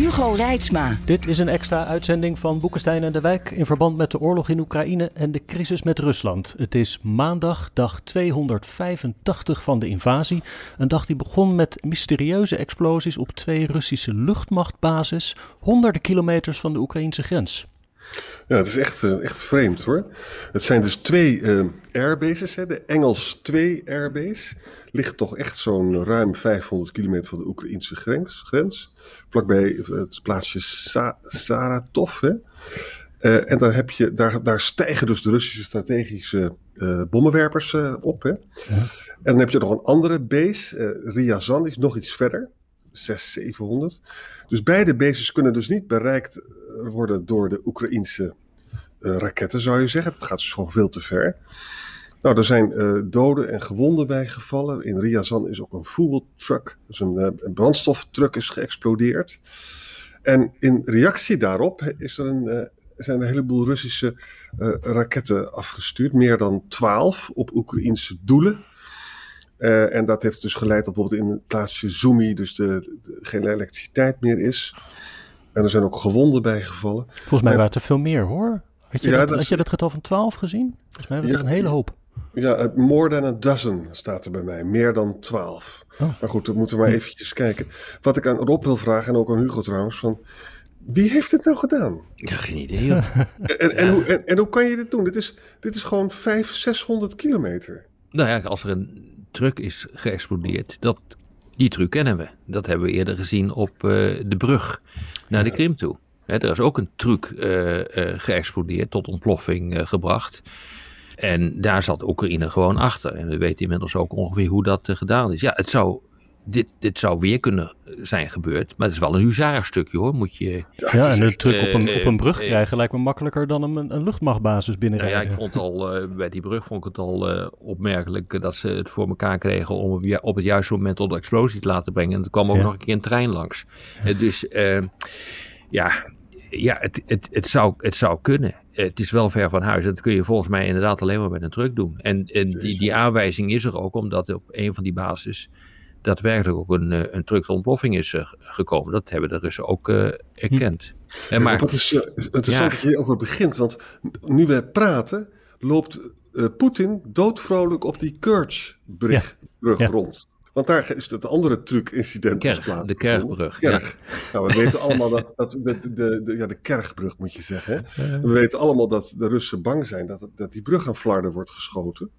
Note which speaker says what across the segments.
Speaker 1: Hugo Reitsma.
Speaker 2: Dit is een extra uitzending van Boekenstein en de Wijk in verband met de oorlog in Oekraïne en de crisis met Rusland. Het is maandag, dag 285 van de invasie. Een dag die begon met mysterieuze explosies op twee Russische luchtmachtbases, honderden kilometers van de Oekraïnse grens.
Speaker 3: Ja, het is echt, uh, echt vreemd hoor. Het zijn dus twee uh, airbases. Hè. De Engels 2 airbase ligt toch echt zo'n ruim 500 kilometer van de Oekraïnse grens. grens vlakbij het plaatsje Sa Saratov. Hè. Uh, en daar, heb je, daar, daar stijgen dus de Russische strategische bommenwerpers op. Hè. Ja. En dan heb je nog een andere base, Ryazan, die is nog iets verder. 600, 700. Dus beide bases kunnen dus niet bereikt worden door de Oekraïnse uh, raketten, zou je zeggen. Het gaat dus gewoon veel te ver. Nou, er zijn uh, doden en gewonden bij gevallen. In Ryazan is ook een voetbaltruck, dus een, een brandstoftruck is geëxplodeerd. En in reactie daarop is er een, zijn er een heleboel Russische raketten afgestuurd. Meer dan twaalf op Oekraïnse doelen. Uh, en dat heeft dus geleid dat bijvoorbeeld in het plaatsje Zumi dus de, de, geen elektriciteit meer is. En er zijn ook gewonden bijgevallen.
Speaker 2: Volgens mij waren het er veel meer hoor. Had je, ja, dat, dat, had je dat getal van 12 gezien? Volgens mij was ja, er een hele hoop.
Speaker 3: Ja, more than a dozen staat er bij mij. Meer dan 12. Oh. Maar goed, dan moeten we maar eventjes kijken. Wat ik aan Rob wil vragen, en ook aan Hugo trouwens, van... Wie heeft dit nou gedaan?
Speaker 4: Ja, geen idee.
Speaker 3: en, en, en, hoe, en, hoe kan je dit doen? Dit is, dit is gewoon 500, 600 kilometer.
Speaker 4: Nou ja, als er een truck is geëxplodeerd, dat, die truc kennen we. Dat hebben we eerder gezien op uh, de brug naar de Krim toe. He, er is ook een truc uh, uh, geëxplodeerd, tot ontploffing gebracht. En daar zat Oekraïne gewoon achter. En we weten inmiddels ook ongeveer hoe dat gedaan is. Ja, het zou dit, dit zou weer kunnen zijn gebeurd. Maar het is wel een huzarenstukje hoor. Moet je,
Speaker 2: ja, en een truc op, een, op een brug krijgen lijkt me makkelijker dan een, een luchtmachtbasis binnenrijden.
Speaker 4: Nou ja, ik vond al, bij die brug vond ik het al opmerkelijk dat ze het voor elkaar kregen om op het juiste moment tot de explosie te laten brengen. En er kwam ook ja. nog een keer een trein langs. Dus ja, ja het, het, het, zou, het zou kunnen. Het is wel ver van huis. Dat kun je volgens mij inderdaad alleen maar met een truck doen. En, en die, die aanwijzing is er ook omdat op een van die bases daadwerkelijk ook een, eh, een ontploffing is uh, gekomen. Dat hebben de Russen ook uh, erkend.
Speaker 3: Hm. En maar, ja, het is interessant ja. dat je hierover begint, want nu we praten, loopt uh, Poetin doodvrolijk op die Kerch-brug ja. rond. Want daar is het andere truc-incident
Speaker 4: plaats. De Kerkbrug.
Speaker 3: Kerk. Nou, we weten allemaal dat, dat de, de, de, ja, de Kerkbrug moet je zeggen. Hè? We weten allemaal dat de Russen bang zijn dat, dat die brug aan flarden wordt geschoten.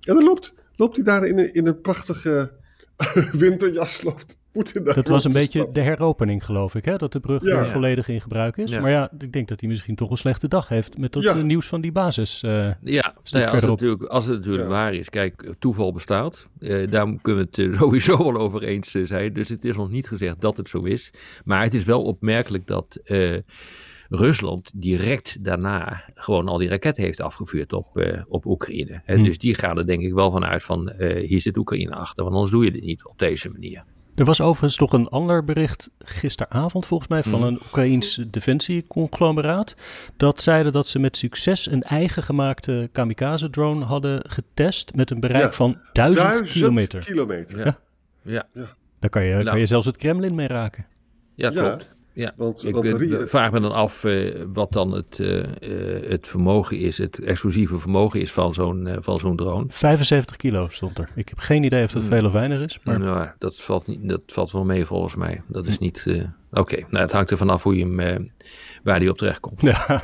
Speaker 3: En dan loopt, loopt hij daar in een, in een prachtige winterjas loopt Poetin daar
Speaker 2: Dat was een beetje de heropening, geloof ik, hè? dat de brug ja. weer volledig in gebruik is. Ja. Maar ja, ik denk dat hij misschien toch een slechte dag heeft met dat ja. nieuws van die basis. Uh,
Speaker 4: ja, nou als, het natuurlijk, als het natuurlijk waar is, kijk, toeval bestaat. Uh, daar kunnen we het uh, sowieso wel over eens zijn. Dus het is nog niet gezegd dat het zo is. Maar het is wel opmerkelijk dat Rusland direct daarna gewoon al die raketten heeft afgevuurd op, uh, op Oekraïne. Hm. Dus die gaan er denk ik wel vanuit van uh, hier zit Oekraïne achter, want anders doe je dit niet op deze manier.
Speaker 2: Er was overigens nog een ander bericht gisteravond volgens mij van een Oekraïns defensieconglomeraat. Dat zeiden dat ze met succes een eigen gemaakte kamikaze-drone hadden getest met een bereik ja, van duizend, duizend kilometer.
Speaker 3: kilometer.
Speaker 4: Ja. Ja. ja.
Speaker 2: Daar kan je, nou. kan je zelfs het Kremlin mee raken.
Speaker 4: Ja, klopt. Ja, want, ik want vraag me dan af uh, wat dan het, uh, uh, het vermogen is, het explosieve vermogen is van zo'n van zo'n drone.
Speaker 2: 75 kilo stond er. Ik heb geen idee of dat veel of weinig is. Maar...
Speaker 4: Nou, dat valt, niet, dat valt wel mee volgens mij. Dat is niet... Oké, okay. nou, het hangt er vanaf hoe je hem, waar hij op terecht komt.
Speaker 2: Ja.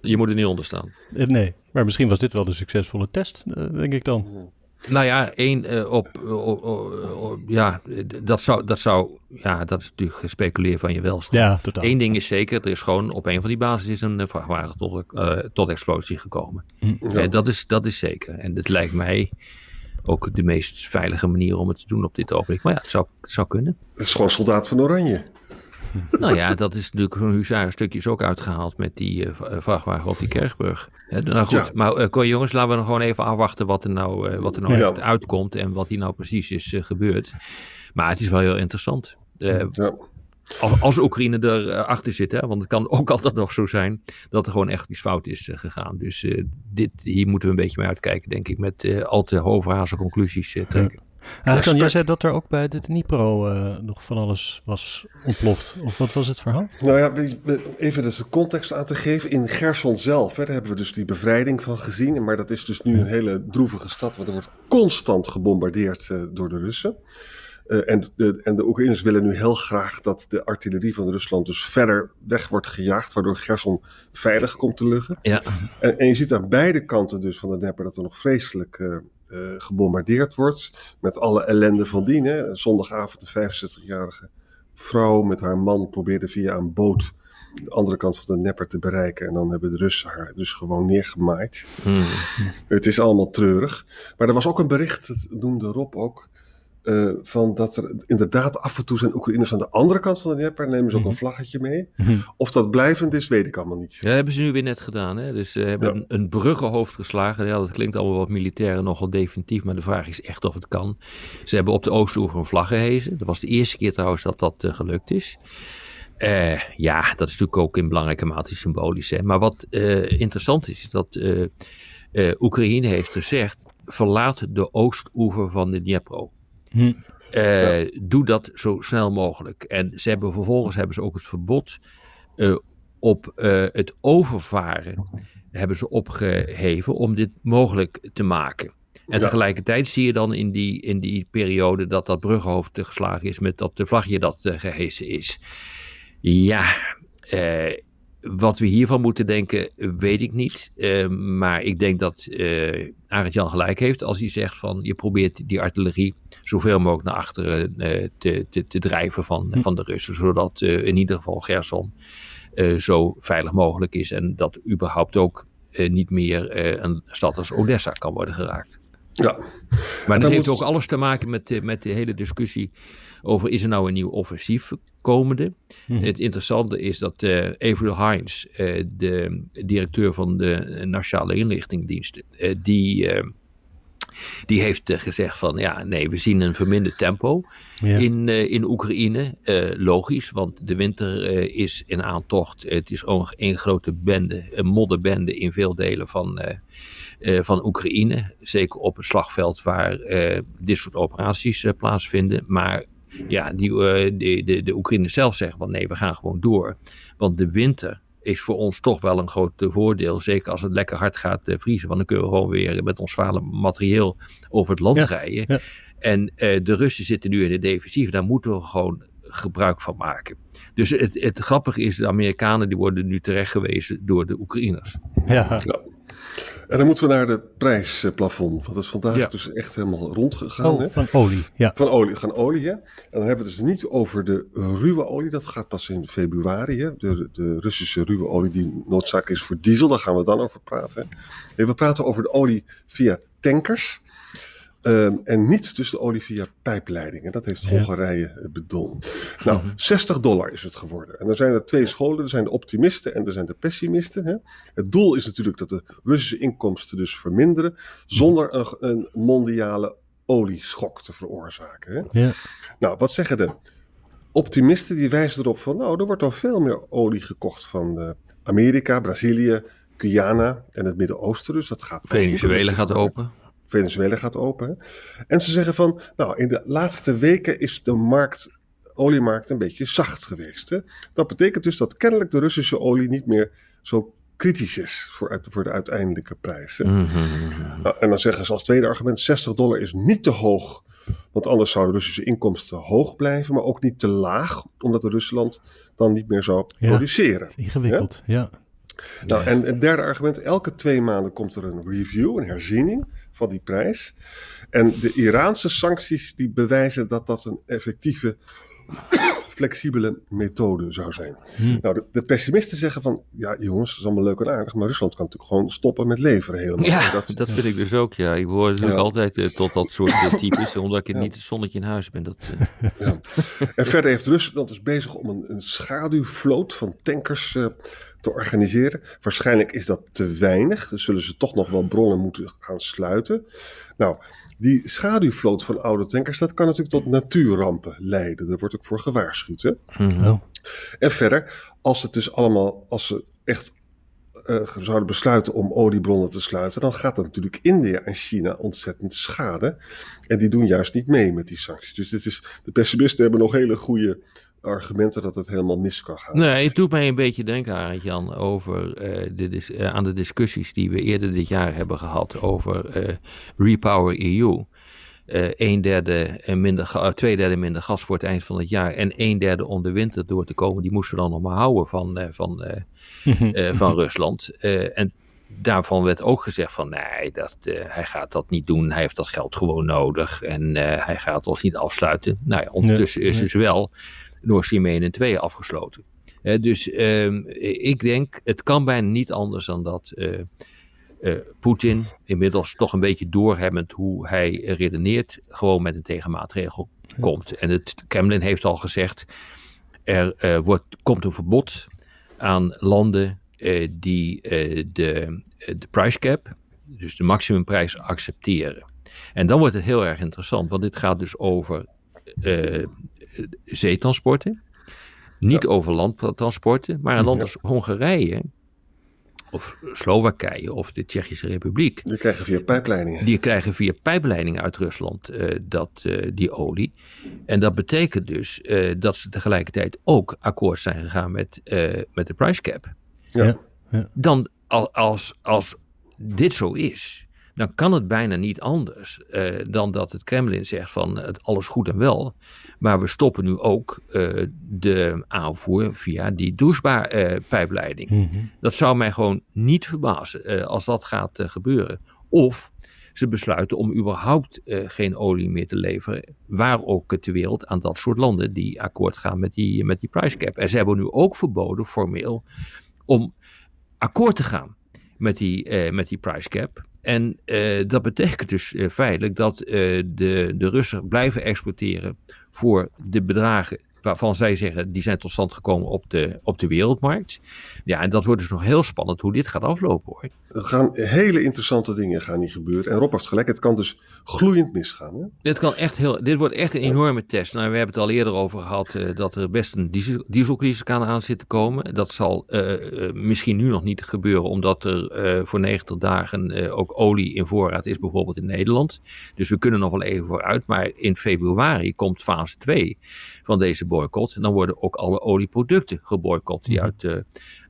Speaker 4: Je moet er niet onder staan.
Speaker 2: nee, maar misschien was dit wel de succesvolle test, denk ik dan.
Speaker 4: Nou ja, één uh, op, op, op, ja, dat zou, dat zou, ja, dat is natuurlijk gespeculeerd van je welstand.
Speaker 2: Ja, totaal.
Speaker 4: Eén ding is zeker, er is gewoon op een van die basis is een vrachtwagen tot, uh, tot explosie gekomen. Ja. Uh, dat, is, dat is zeker. En het lijkt mij ook de meest veilige manier om het te doen op dit ogenblik. Maar ja, het zou, het zou kunnen.
Speaker 3: Het is gewoon soldaat van Oranje.
Speaker 4: nou ja, dat is natuurlijk zo'n huzarenstukje is ook uitgehaald met die uh, vrachtwagen op die Kerkbrug. nou goed, maar uh, jongens, laten we nog gewoon even afwachten wat er nou, uh, wat er nou ja. uitkomt en wat hier nou precies is gebeurd. Maar het is wel heel interessant. ja. Als, als Oekraïne erachter zit, hè, want het kan ook altijd nog zo zijn dat er gewoon echt iets fout is gegaan. Dus dit, hier moeten we een beetje mee uitkijken, denk ik, met al te hooghazen conclusies trekken.
Speaker 2: Eigenlijk jij zei dat er ook bij de Dnipro uh, nog van alles was ontploft. Of wat was het verhaal?
Speaker 3: Nou ja, even dus de context aan te geven. In Gerson zelf, hè, daar hebben we dus die bevrijding van gezien. Maar dat is dus nu een hele droevige stad, want er wordt constant gebombardeerd uh, door de Russen. Uh, en, de, en de Oekraïners willen nu heel graag dat de artillerie van Rusland dus verder weg wordt gejaagd, waardoor Gerson veilig komt te liggen. Ja. En, en je ziet aan beide kanten dus van de Dnepr dat er nog vreselijk uh, gebombardeerd wordt. Met alle ellende van dien. Hè. Zondagavond een 65-jarige vrouw met haar man probeerde via een boot de andere kant van de nepper te bereiken. En dan hebben de Russen haar dus gewoon neergemaaid. Hmm. Het is allemaal treurig. Maar er was ook een bericht, dat noemde Rob ook. Uh, van dat er inderdaad af en toe zijn Oekraïners aan de andere kant van de Dnieper, nemen ze ook een mhm. vlaggetje mee. Mhm. Of dat blijvend is, weet ik allemaal niet.
Speaker 4: Ja, dat hebben ze nu weer net gedaan. Hè? Dus ze hebben een, een bruggenhoofd geslagen. Ja, dat klinkt allemaal wat militair en nogal definitief, maar de vraag is echt of het kan. Ze hebben op de Oostoever een vlag gehezen. Dat was de eerste keer trouwens dat dat uh, gelukt is. Ja, dat is natuurlijk ook in belangrijke mate symbolisch. Hè? Maar wat interessant is, is dat Oekraïne heeft gezegd, verlaat de Oostoever van de Dnipro. Hm. Uh, Doe dat zo snel mogelijk. En ze hebben vervolgens hebben ze ook het verbod uh, op uh, het overvaren hebben ze opgeheven om dit mogelijk te maken. En ja. tegelijkertijd zie je dan in die, in die periode dat dat bruggenhoofd geslagen is met dat de vlagje dat gehesen is. Ja, wat we hiervan moeten denken, weet ik niet. Uh, maar ik denk dat uh, Arend Jan gelijk heeft als hij zegt van je probeert die artillerie zoveel mogelijk naar achteren uh, te, te, te, drijven van, hm. van de Russen. Zodat in ieder geval Gerson zo veilig mogelijk is. En dat überhaupt ook niet meer een stad als Odessa kan worden geraakt.
Speaker 3: Ja.
Speaker 4: Maar dat heeft ook alles te maken met, met de hele discussie over is er nou een nieuw offensief komende. Mhm. Het interessante is dat uh, Avril Hines, uh, de directeur van de Nationale Inlichtingendiensten, uh, die, die heeft gezegd van ja, nee, we zien een verminderd tempo in, in Oekraïne. logisch, want de winter is in aantocht. Het is een grote bende, een modderbende in veel delen van uh, van Oekraïne. Zeker op het slagveld waar uh, dit soort operaties uh, plaatsvinden. Maar ja, die, de, de, de Oekraïne zelf zeggen van nee, we gaan gewoon door. Want de winter is voor ons toch wel een groot voordeel. Zeker als het lekker hard gaat vriezen. Want dan kunnen we gewoon weer met ons zware materieel over het land rijden. Ja. En de Russen zitten nu in de defensief. Daar moeten we gewoon gebruik van maken. Dus het, het grappige is, de Amerikanen die worden nu terechtgewezen door de Oekraïners.
Speaker 2: Ja.
Speaker 3: ja. En dan moeten we naar de prijsplafond. Want dat is vandaag dus echt helemaal rondgegaan.
Speaker 2: Oh, van olie. Ja.
Speaker 3: Van olie, gaan olie. Hè? En dan hebben we het dus niet over de ruwe olie. Dat gaat pas in februari. Hè? De, de Russische ruwe olie die noodzakelijk is voor diesel. Daar gaan we dan over praten. we praten over de olie via tankers. Um, en niet dus de olie via pijpleidingen. Dat heeft Hongarije ja. bedon. Nou, 60 mhm. dollar is het geworden. En er zijn er twee scholen. Er zijn de optimisten en er zijn de pessimisten. Hè. Het doel is natuurlijk dat de Russische inkomsten dus verminderen. Zonder een, een mondiale olieschok te veroorzaken. Hè. Ja. Nou, wat zeggen de optimisten? Die wijzen erop van... Nou, er wordt al veel meer olie gekocht van uh, Amerika, Brazilië, Guyana en het Midden-Oosten. Dus dat gaat...
Speaker 4: Venezuela gaat open.
Speaker 3: Venezuela gaat open. En ze zeggen van, nou, in de laatste weken is de markt, oliemarkt een beetje zacht geweest. Hè? Dat betekent dus dat kennelijk de Russische olie niet meer zo kritisch is voor, voor de uiteindelijke prijs. Mm -hmm. nou, en dan zeggen ze als tweede argument, 60 dollar is niet te hoog. Want anders zouden Russische inkomsten hoog blijven, maar ook niet te laag, omdat Rusland dan niet meer zou ja, produceren.
Speaker 2: Ingewikkeld, ja.
Speaker 3: Nou, en het derde argument, elke twee maanden komt er een review, een herziening van die prijs. En de Iraanse sancties die bewijzen dat dat een effectieve flexibele methode zou zijn.
Speaker 2: Hm.
Speaker 3: Nou, de, de pessimisten zeggen van, ja jongens, dat is allemaal leuk en aardig, maar Rusland kan natuurlijk gewoon stoppen met leveren helemaal.
Speaker 4: Ja, dat,
Speaker 3: dat,
Speaker 4: vind ik dus ook, ja. Ik behoor natuurlijk
Speaker 3: Ja.
Speaker 4: altijd eh, tot dat soort eh, types, omdat ik
Speaker 3: Ja.
Speaker 4: niet het zonnetje in huis ben. Dat, eh,
Speaker 3: ja. En verder heeft Rusland is bezig om een, een schaduwvloot van tankers te organiseren. Waarschijnlijk is dat te weinig, dus zullen ze toch nog wel bronnen moeten gaan sluiten. Nou, die schaduwvloot van oude tankers, dat kan natuurlijk tot natuurrampen leiden. Daar wordt ook voor gewaarschuwd, hè?
Speaker 4: mhm.
Speaker 2: Oh.
Speaker 3: En verder, als het dus allemaal, als ze echt eh, zouden besluiten om oliebronnen te sluiten, dan gaat dat natuurlijk India en China ontzettend schade. En die doen juist niet mee met die sancties. Dus dit is, de pessimisten hebben nog hele goede argumenten dat het helemaal mis kan gaan.
Speaker 4: Nee, het doet mij een beetje denken, Arend Jan, over eh, de, dis- eh, aan de discussies die we eerder dit jaar hebben gehad over eh, Repower EU. Eh een derde minder, ga- twee derde minder gas voor het eind van het jaar en een derde om de winter door te komen. Die moesten we dan nog maar houden van, eh, van, eh, eh, van Rusland. Eh, en daarvan werd ook gezegd van nee, dat, eh, hij gaat dat niet doen. Hij heeft dat geld gewoon nodig en eh, hij gaat ons niet afsluiten. Nou ja, ondertussen
Speaker 2: Nee,
Speaker 4: is
Speaker 2: nee.
Speaker 4: dus wel 1 en 2 afgesloten. Eh, dus ehm, ik denk, het kan bijna niet anders dan dat eh, Poetin, inmiddels toch een beetje doorhebbend hoe hij redeneert, gewoon met een tegenmaatregel komt. En het Kremlin heeft al gezegd, er wordt, komt een verbod aan landen die de, de price cap, dus de maximumprijs, accepteren. En dan wordt het heel erg interessant, want dit gaat dus over zeetransporten, niet over landtransporten, maar een land
Speaker 3: Ja.
Speaker 4: als Hongarije of Slowakije of de Tsjechische Republiek,
Speaker 3: Die krijgen via pijpleidingen.
Speaker 4: die krijgen via pijpleidingen uit Rusland eh, dat, eh, die olie. En dat betekent dus eh, dat ze tegelijkertijd ook akkoord zijn gegaan met, eh, met de price cap.
Speaker 3: Ja.
Speaker 2: Ja.
Speaker 4: Dan al- als, als dit zo is, dan kan het bijna niet anders eh, dan dat het Kremlin zegt van het alles goed en wel. Maar we stoppen nu ook eh, de aanvoer via die douchebaar eh, pijpleiding.
Speaker 2: Mhm.
Speaker 4: Dat zou mij gewoon niet verbazen eh, als dat gaat eh, gebeuren. Of ze besluiten om überhaupt eh, geen olie meer te leveren, waar ook ter wereld, aan dat soort landen die akkoord gaan met die, met die price cap. En ze hebben nu ook verboden, formeel, om akkoord te gaan met die, eh, met die price cap. En eh, dat betekent dus eh, feitelijk dat eh, de, de Russen blijven exporteren voor de bedragen waarvan zij zeggen die zijn tot stand gekomen op de, op de wereldmarkt. Ja, en dat wordt dus nog heel spannend hoe dit gaat aflopen hoor.
Speaker 3: Er gaan hele interessante dingen gaan niet gebeuren. En Rob heeft gelijk, het kan dus gloeiend misgaan. Hè?
Speaker 4: Dit, kan echt heel, dit wordt echt een enorme test. Nou, we hebben het al eerder over gehad eh, dat er best een diesel, dieselcrisis kan aan zit te komen. Dat zal eh, eh, misschien nu nog niet gebeuren, omdat er voor 90 dagen ook olie in voorraad is, bijvoorbeeld in Nederland. Dus we kunnen nog wel even vooruit. Maar in februari komt fase 2 van deze boycott. En dan worden ook alle olieproducten geboycott die
Speaker 2: Mhm.
Speaker 4: uit,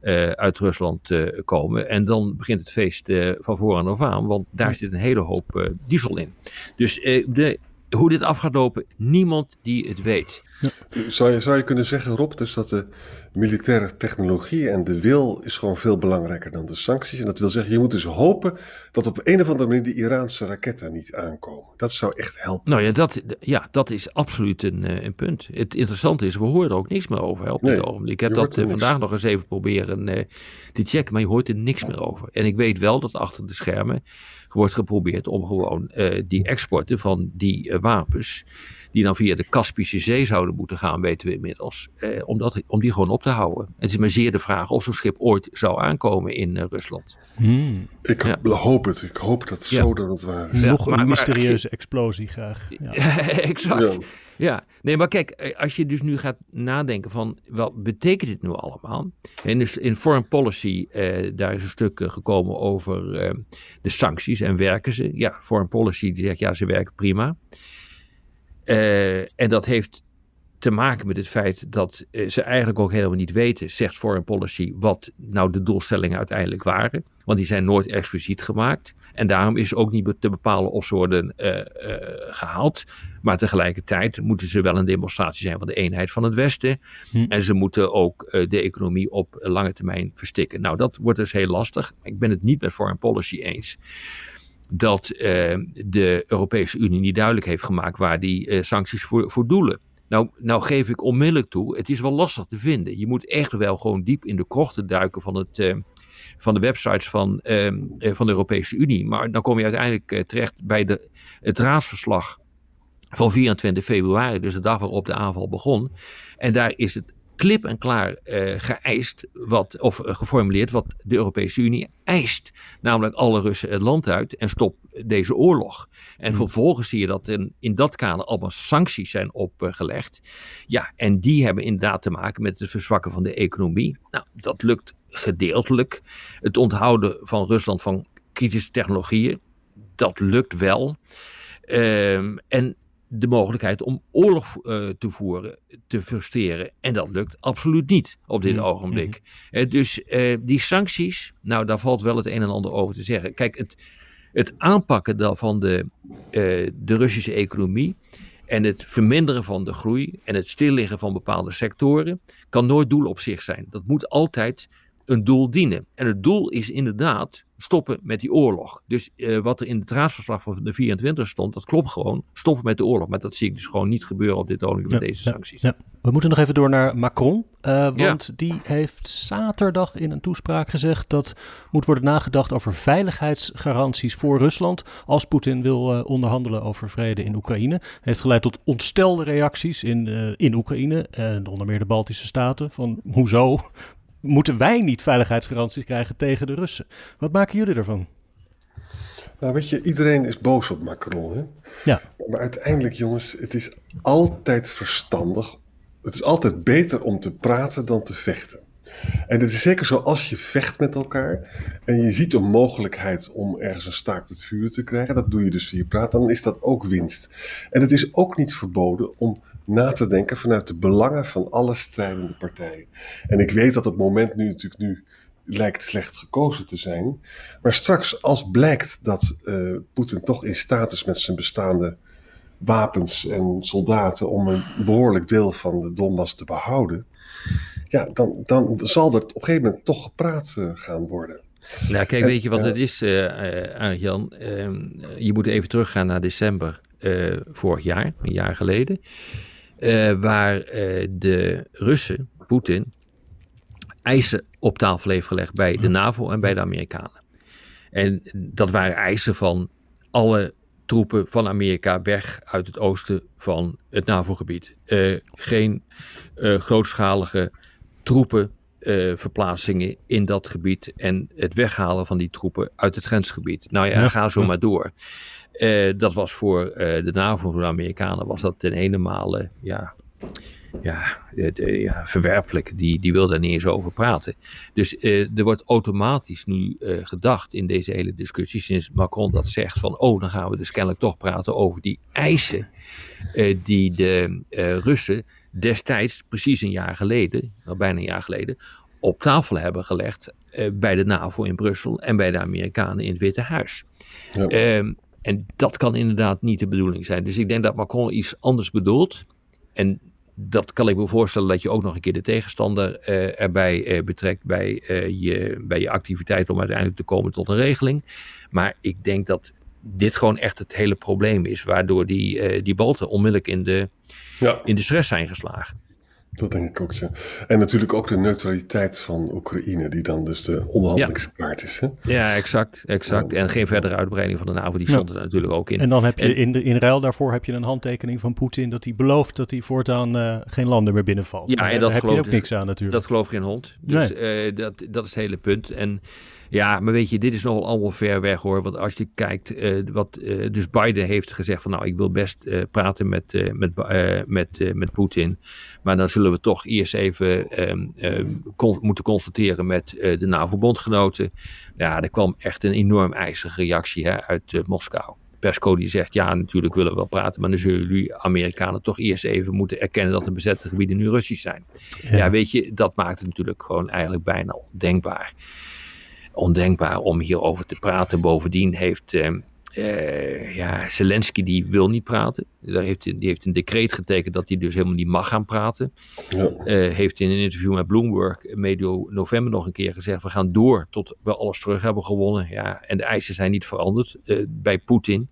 Speaker 4: eh, uit Rusland eh, komen. En dan begint het feest eh, van voren af aan, want daar zit een hele hoop diesel in. Dus de, hoe dit af gaat lopen, niemand die het weet.
Speaker 3: Zou je, zou je kunnen zeggen, Rob, dus dat de militaire technologie en de wil is gewoon veel belangrijker dan de sancties. En dat wil zeggen, je moet dus hopen dat op een of andere manier de Iraanse raketten niet aankomen. Dat zou echt helpen.
Speaker 4: Nou ja, dat, ja, dat is absoluut een, eh, een punt. Het interessante is, we horen er ook niks meer over hè, op dit
Speaker 3: Nee,
Speaker 4: ogenblik. Ik heb dat eh,
Speaker 3: niks.
Speaker 4: vandaag nog eens even proberen eh, te checken, maar je hoort er niks meer over. En ik weet wel dat achter de schermen wordt geprobeerd om gewoon eh, die exporten van die eh, wapens, die dan via de Kaspische Zee zouden moeten gaan, weten we inmiddels, eh, om, dat, om die gewoon op te houden. Het is maar zeer de vraag of zo'n schip ooit zou aankomen in eh, Rusland.
Speaker 2: Hmm.
Speaker 3: Ik
Speaker 4: Ja.
Speaker 3: hoop het. Ik hoop dat
Speaker 4: Ja.
Speaker 3: zo dat het waar is.
Speaker 4: Ja,
Speaker 2: Nog een
Speaker 4: maar- maar-
Speaker 2: mysterieuze explosie graag. Ja.
Speaker 4: exact.
Speaker 3: Ja.
Speaker 4: Ja, nee, maar kijk, eh, als je dus nu gaat nadenken van, wat betekent dit nu allemaal? En dus in foreign policy, eh, daar is een stuk gekomen over eh, de sancties en werken ze? Ja, foreign policy die zegt, ja, ze werken prima. Eh, en dat heeft te maken met het feit dat eh, ze eigenlijk ook helemaal niet weten, zegt foreign policy, wat nou de doelstellingen uiteindelijk waren. Want die zijn nooit expliciet gemaakt. En daarom is ook niet te bepalen of ze worden eh, eh, gehaald. Maar tegelijkertijd moeten ze wel een demonstratie zijn van de eenheid van het Westen.
Speaker 2: Hm.
Speaker 4: En ze moeten ook de economie op lange termijn verstikken. Nou, dat wordt dus heel lastig. Ik ben het niet met foreign policy eens. Dat eh, de Europese Unie niet duidelijk heeft gemaakt waar die eh, sancties voor, doelen. Nou, nou geef ik onmiddellijk toe, het is wel lastig te vinden. Je moet echt wel gewoon diep in de krochten duiken van, het, uh, van de websites van, uh, van de Europese Unie. Maar dan kom je uiteindelijk terecht bij de, het raadsverslag van 24 februari, dus de dag waarop de aanval begon. En daar is het klip en klaar uh, geëist, wat, of uh, geformuleerd wat de Europese Unie eist. Namelijk alle Russen het land uit en stop deze oorlog. En
Speaker 2: Hmm.
Speaker 4: vervolgens zie je dat in, in dat kader allemaal sancties zijn opgelegd. Ja, en die hebben inderdaad te maken met het verzwakken van de economie. Nou, dat lukt gedeeltelijk. Het onthouden van Rusland van kritische technologieën, dat lukt wel. Um, en de mogelijkheid om oorlog uh, te voeren, te frustreren. En dat lukt absoluut niet op dit
Speaker 2: Mm.
Speaker 4: ogenblik. Uh, dus uh, die sancties, nou daar valt wel het een en ander over te zeggen. Kijk, het, het aanpakken dan van de, eh, de Russische economie en het verminderen van de groei en het stilliggen van bepaalde sectoren kan nooit doel op zich zijn. Dat moet altijd een doel dienen. En het doel is inderdaad stoppen met die oorlog. Dus uh, wat er in het raadsverslag van de 24 stond, dat klopt gewoon. Stoppen met de oorlog. Maar dat zie ik dus gewoon niet gebeuren op dit ogenblik met
Speaker 2: Ja,
Speaker 4: deze sancties.
Speaker 2: ja. We moeten nog even door naar Macron. Uh, want die heeft zaterdag in een toespraak gezegd dat moet worden nagedacht over veiligheidsgaranties voor Rusland. Als Poetin wil uh, onderhandelen over vrede in Oekraïne. Heeft geleid tot ontstelde reacties in, in Oekraïne en onder meer de Baltische Staten. Van hoezo moeten wij niet veiligheidsgaranties krijgen tegen de Russen? Wat maken jullie ervan?
Speaker 3: Nou, weet je, iedereen is boos op Macron. Hè?
Speaker 2: Ja.
Speaker 3: Maar uiteindelijk, jongens, het is altijd verstandig. Het is altijd beter om te praten dan te vechten. En het is zeker zo als je vecht met elkaar en je ziet een mogelijkheid om ergens een staakt het vuur te krijgen, dat doe je dus via praat, dan is dat ook winst. En het is ook niet verboden om na te denken vanuit de belangen van alle strijdende partijen. En ik weet dat het moment nu natuurlijk nu lijkt slecht gekozen te zijn. Maar straks, als blijkt dat uh, Poetin toch in staat is met zijn bestaande wapens en soldaten om een behoorlijk deel van de Donbass te behouden, ja, dan, dan zal er op een gegeven moment toch gepraat uh, gaan worden.
Speaker 4: Nou, kijk, weet je wat het is, uh, uh, Jan? je moet even teruggaan naar december vorig jaar, een jaar geleden, waar de Russen, Poetin, eisen op tafel heeft gelegd bij de NAVO en bij de Amerikanen. En dat waren eisen van alle troepen van Amerika weg uit het oosten van het NAVO-gebied. Uh, geen uh, grootschalige troepenverplaatsingen uh, in dat gebied en het weghalen van die troepen uit het grensgebied. Nou ja, ja. ga zo maar door. dat was voor de NAVO, voor de Amerikanen, was dat ten ene male, ja, ja, ja, verwerpelijk. Die, die wil daar niet eens over praten. Dus er wordt automatisch nu gedacht in deze hele discussie, sinds Macron dat zegt, van oh, dan gaan we dus kennelijk toch praten over die eisen die de Russen destijds, precies een jaar geleden, al bijna een jaar geleden, op tafel hebben gelegd bij de NAVO in Brussel en bij de Amerikanen in het Witte Huis. Ja. en dat kan inderdaad niet de bedoeling zijn. Dus ik denk dat Macron iets anders bedoelt. En dat kan ik me voorstellen dat je ook nog een keer de tegenstander uh, erbij uh, betrekt bij, je, bij je activiteit om uiteindelijk te komen tot een regeling. Maar ik denk dat dit gewoon echt het hele probleem is, waardoor die, die Balten onmiddellijk in de, ja. in de stress zijn geslagen.
Speaker 3: Dat denk ik ook, ja. En natuurlijk ook de neutraliteit van Oekraïne, die dan dus de onderhandelingskaart is. Hè?
Speaker 4: Ja, exact. exact. En geen verdere uitbreiding van de NAVO, die stond ja. er natuurlijk ook in.
Speaker 2: En dan heb je en, in, de, in ruil daarvoor heb je een handtekening van Poetin dat hij belooft dat hij voortaan uh, geen landen meer binnenvalt.
Speaker 4: Ja, en dat
Speaker 2: daar heb je ook
Speaker 4: dus,
Speaker 2: niks aan natuurlijk.
Speaker 4: Dat gelooft geen hond. Dus nee. uh, dat, dat is het hele punt. En ja, maar weet je, dit is nogal allemaal ver weg hoor. Want als je kijkt, uh, wat uh, dus Biden heeft gezegd van nou, ik wil best uh, praten met, met, met, met Poetin. Maar dan zullen we toch eerst even um, um, con moeten consulteren met de NAVO-bondgenoten. Ja, er kwam echt een enorm ijzige reactie hè, uit Moskou. Pesco die zegt, ja, natuurlijk willen we wel praten, maar dan zullen jullie Amerikanen toch eerst even moeten erkennen dat de bezette gebieden nu Russisch zijn. Ja. ja, weet je, dat maakt het natuurlijk gewoon eigenlijk bijna ondenkbaar ondenkbaar om hierover te praten. Bovendien heeft uh, uh, ja, Zelensky die wil niet praten. Daar heeft, die heeft een decreet getekend dat hij dus helemaal niet mag gaan praten. Ja. Uh, heeft in een interview met Bloomberg medio november nog een keer gezegd... we gaan door tot we alles terug hebben gewonnen. Ja, en de eisen zijn niet veranderd bij Poetin.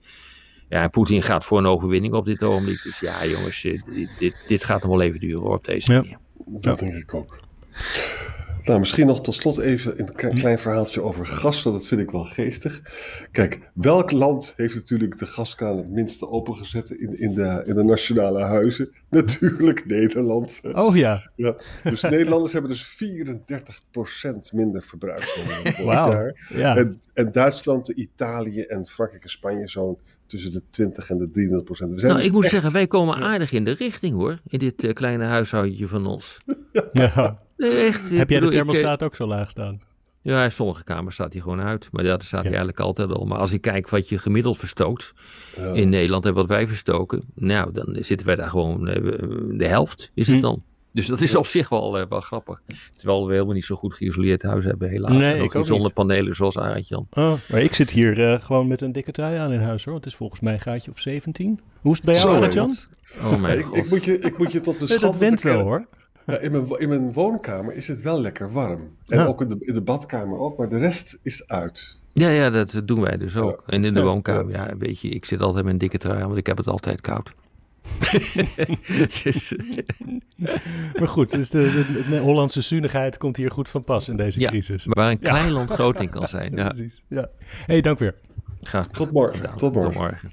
Speaker 4: Ja, Poetin gaat voor een overwinning op dit ogenblik. Dus ja, jongens, dit, dit, dit gaat nog wel even duren hoor, op deze
Speaker 2: Ja.
Speaker 4: manier.
Speaker 3: Dat denk ik ook. Nou, misschien nog tot slot even een k- klein verhaaltje over gas, want dat vind ik wel geestig. Kijk, welk land heeft natuurlijk de gaskraan het minste opengezet in, in, de, in de nationale huizen? Natuurlijk Nederland.
Speaker 2: Oh ja,
Speaker 3: Ja, dus Nederlanders hebben dus 34% minder verbruikt dan vorig
Speaker 2: Wauw.
Speaker 3: jaar.
Speaker 2: ja.
Speaker 3: En, en Duitsland, Italië en Frankrijk en Spanje zo'n tussen de 20 en de 33 procent. We zijn
Speaker 4: Nou,
Speaker 3: dus
Speaker 4: ik moet
Speaker 3: echt-
Speaker 4: zeggen, wij komen aardig in de richting hoor. In dit eh, kleine huishoudje van ons.
Speaker 2: ja.
Speaker 4: Nee, echt,
Speaker 2: Heb jij de
Speaker 4: ik, eh,
Speaker 2: thermostaat ook zo laag staan?
Speaker 4: Ja, in sommige kamers staat hij gewoon uit. Maar ja, dat staat hij
Speaker 2: Ja.
Speaker 4: eigenlijk altijd al. Maar als ik kijk wat je gemiddeld verstookt
Speaker 3: Ja.
Speaker 4: in Nederland en wat wij verstoken. Nou, dan zitten wij daar gewoon eh, de helft is het
Speaker 2: Hm.
Speaker 4: dan. Dus dat is op zich wel, eh, wel grappig. Terwijl we helemaal niet zo goed geïsoleerd huis hebben helaas.
Speaker 2: Nee,
Speaker 4: ook
Speaker 2: ook
Speaker 4: niet zonder
Speaker 2: niet.
Speaker 4: panelen zoals Arend-Jan.
Speaker 2: Oh, maar ik zit hier eh, gewoon met een dikke trui aan in huis hoor. Het is volgens mij een gaatje of 17. Hoe is het bij jou, Arend-Jan?
Speaker 4: Oh
Speaker 3: Ja,
Speaker 4: mijn
Speaker 3: ik,
Speaker 4: god.
Speaker 3: ik, moet je, ik moet je tot mijn
Speaker 2: Nee, dat
Speaker 3: schande
Speaker 2: went wel hoor.
Speaker 3: Ja, in, mijn, in mijn woonkamer is het wel lekker warm. En
Speaker 2: Ja.
Speaker 3: ook in de, in de badkamer ook, maar de rest is uit.
Speaker 4: Ja, ja, dat doen wij dus ook. En in de
Speaker 2: Ja.
Speaker 4: woonkamer, ja, weet je, ik zit altijd met een dikke trui aan, want ik heb het altijd koud.
Speaker 2: Maar goed, dus de, de, de Hollandse zuinigheid komt hier goed van pas in deze
Speaker 4: Ja,
Speaker 2: crisis.
Speaker 4: maar waar een
Speaker 2: Ja.
Speaker 4: klein land groot in kan zijn. Ja,
Speaker 2: Precies. Ja. hey, dank weer.
Speaker 4: graag
Speaker 3: Tot morgen. Tot morgen.
Speaker 4: Tot morgen.